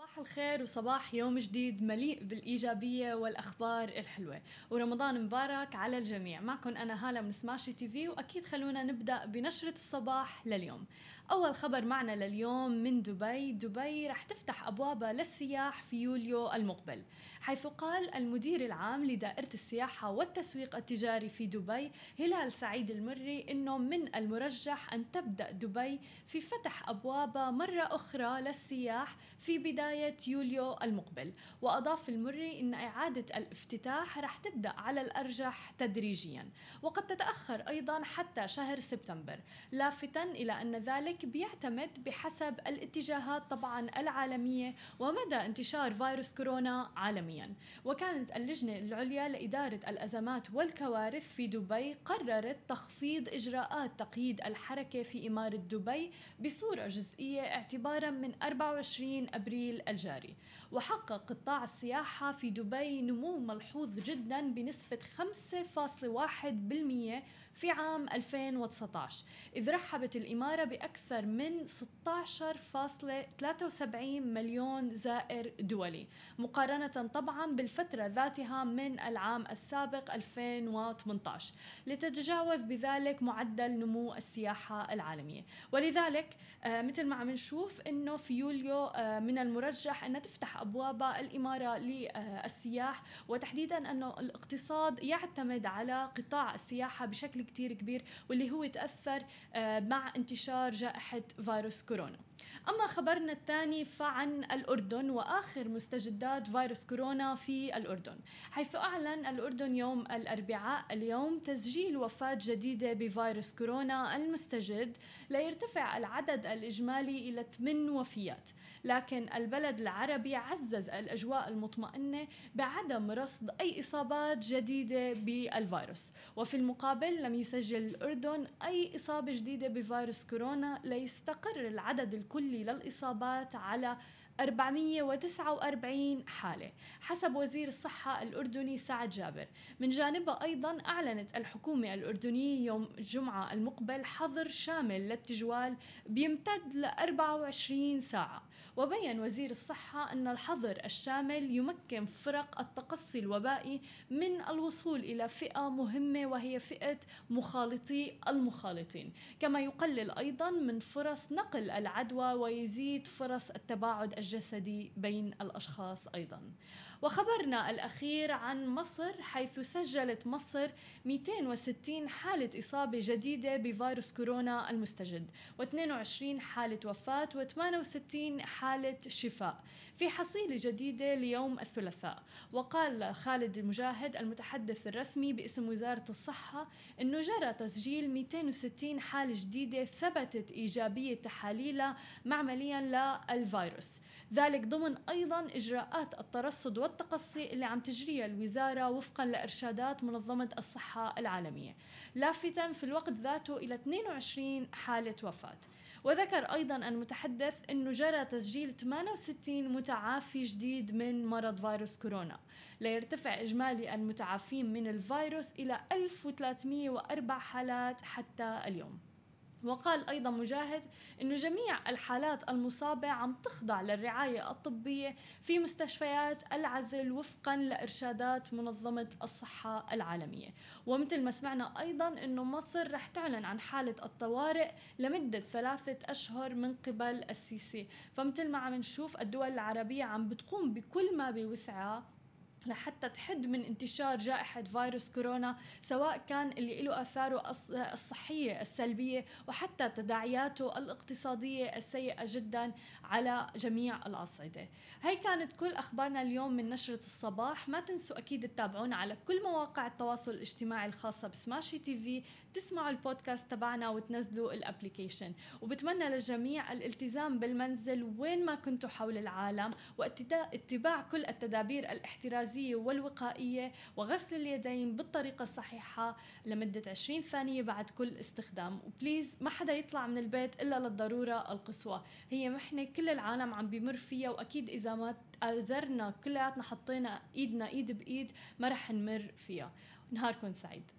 صباح الخير وصباح يوم جديد مليء بالإيجابية والأخبار الحلوة. ورمضان مبارك على الجميع. معكم أنا هالة من سماشي تي في وأكيد خلونا نبدأ بنشرة الصباح لليوم. أول خبر معنا لليوم من دبي. دبي رح تفتح أبوابها للسياح في يوليو المقبل حيث قال المدير العام لدائرة السياحة والتسويق التجاري في دبي هلال سعيد المري أنه من المرجح أن تبدأ دبي في فتح أبوابها مرة أخرى للسياح في بداية يوليو المقبل. وأضاف المري أن إعادة الافتتاح رح تبدأ على الأرجح تدريجيا. وقد تتأخر أيضا حتى شهر سبتمبر لافتا إلى أن ذلك بيعتمد بحسب الاتجاهات طبعا العالمية ومدى انتشار فيروس كورونا عالميا. وكانت اللجنة العليا لإدارة الأزمات والكوارث في دبي قررت تخفيض إجراءات تقييد الحركة في إمارة دبي بصورة جزئية اعتبارا من 24 أبريل الجاري وحقق قطاع السياحة في دبي نمو ملحوظ جدا بنسبة 5.1% في عام 2019 إذ رحبت الإمارة بأكثر من 16.73 مليون زائر دولي مقارنة طبعا بالفترة ذاتها من العام السابق 2018 لتتجاوز بذلك معدل نمو السياحة العالمية. ولذلك آه مثل ما عم نشوف إنه في يوليو آه من المرجح أن تفتح أبواب الإمارة للسياح وتحديدا أنه الاقتصاد يعتمد على قطاع السياحة بشكل كتير كبير واللي هو تاثر آه مع انتشار جائحة فيروس كورونا. أما خبرنا الثاني فعن الأردن وآخر مستجدات فيروس كورونا في الأردن. حيث أعلن الأردن يوم الأربعاء اليوم تسجيل وفاة جديدة بفيروس كورونا المستجد ليرتفع العدد الإجمالي إلى 8 وفيات. لكن البلد العربي عزز الأجواء المطمئنة بعدم رصد أي إصابات جديدة بالفيروس. وفي المقابل لم يسجل الأردن أي إصابة جديدة بفيروس كورونا ليستقر العدد الكلي للإصابات على 449 حالة حسب وزير الصحة الأردني سعد جابر. من جانبها أيضا أعلنت الحكومة الأردنية يوم الجمعة المقبل حظر شامل للتجوال بيمتد ل 24 ساعة. وبين وزير الصحة أن الحظر الشامل يمكن فرق التقصي الوبائي من الوصول إلى فئة مهمة وهي فئة مخالطي المخالطين. كما يقلل أيضا من فرص نقل العدوى ويزيد فرص التباعد الجسدي بين الأشخاص أيضا. وخبرنا الأخير عن مصر حيث سجلت مصر 260 حالة إصابة جديدة بفيروس كورونا المستجد و22 حالة وفاة و68 حالة شفاء. في حصيلة جديدة ليوم الثلاثاء. وقال خالد المجاهد المتحدث الرسمي باسم وزارة الصحة أنه جرى تسجيل 260 حالة جديدة ثبتت إيجابية تحاليلها معمليا للفيروس. ذلك ضمن أيضا إجراءات الترصد والتقصي اللي عم تجريها الوزارة وفقا لإرشادات منظمة الصحة العالمية. لافتا في الوقت ذاته إلى 22 حالة وفاة. وذكر أيضا المتحدث أنه جرى تسجيل 68 متعافي جديد من مرض فيروس كورونا. ليرتفع إجمالي المتعافين من الفيروس إلى 1304 حالات حتى اليوم. وقال أيضا مجاهد أنه جميع الحالات المصابة عم تخضع للرعاية الطبية في مستشفيات العزل وفقا لإرشادات منظمة الصحة العالمية. ومثل ما سمعنا أيضا أنه مصر رح تعلن عن حالة الطوارئ لمدة ثلاثة أشهر من قبل السيسي. فمثل ما عم نشوف الدول العربية عم بتقوم بكل ما بوسعها لحتى تحد من انتشار جائحة فيروس كورونا سواء كان اللي له آثاره الصحية السلبية وحتى تداعياته الاقتصادية السيئة جدا على جميع الأصعدة. هي كانت كل أخبارنا اليوم من نشرة الصباح. ما تنسوا أكيد تتابعونا على كل مواقع التواصل الاجتماعي الخاصة بسماشي TV. تسمعوا البودكاست تبعنا وتنزلوا ال application. وبتمنى للجميع الالتزام بالمنزل وين ما كنتوا حول العالم واتباع كل التدابير الاحترازية الغازية والوقائية وغسل اليدين بالطريقة الصحيحة لمدة 20 ثانية بعد كل استخدام. وبليز ما حدا يطلع من البيت إلا للضرورة القصوى. هي محنة كل العالم عم بيمر فيها وأكيد إذا ما تأذرنا كلياتنا حطينا إيدنا إيد بإيد ما رح نمر فيها. نهاركم سعيد.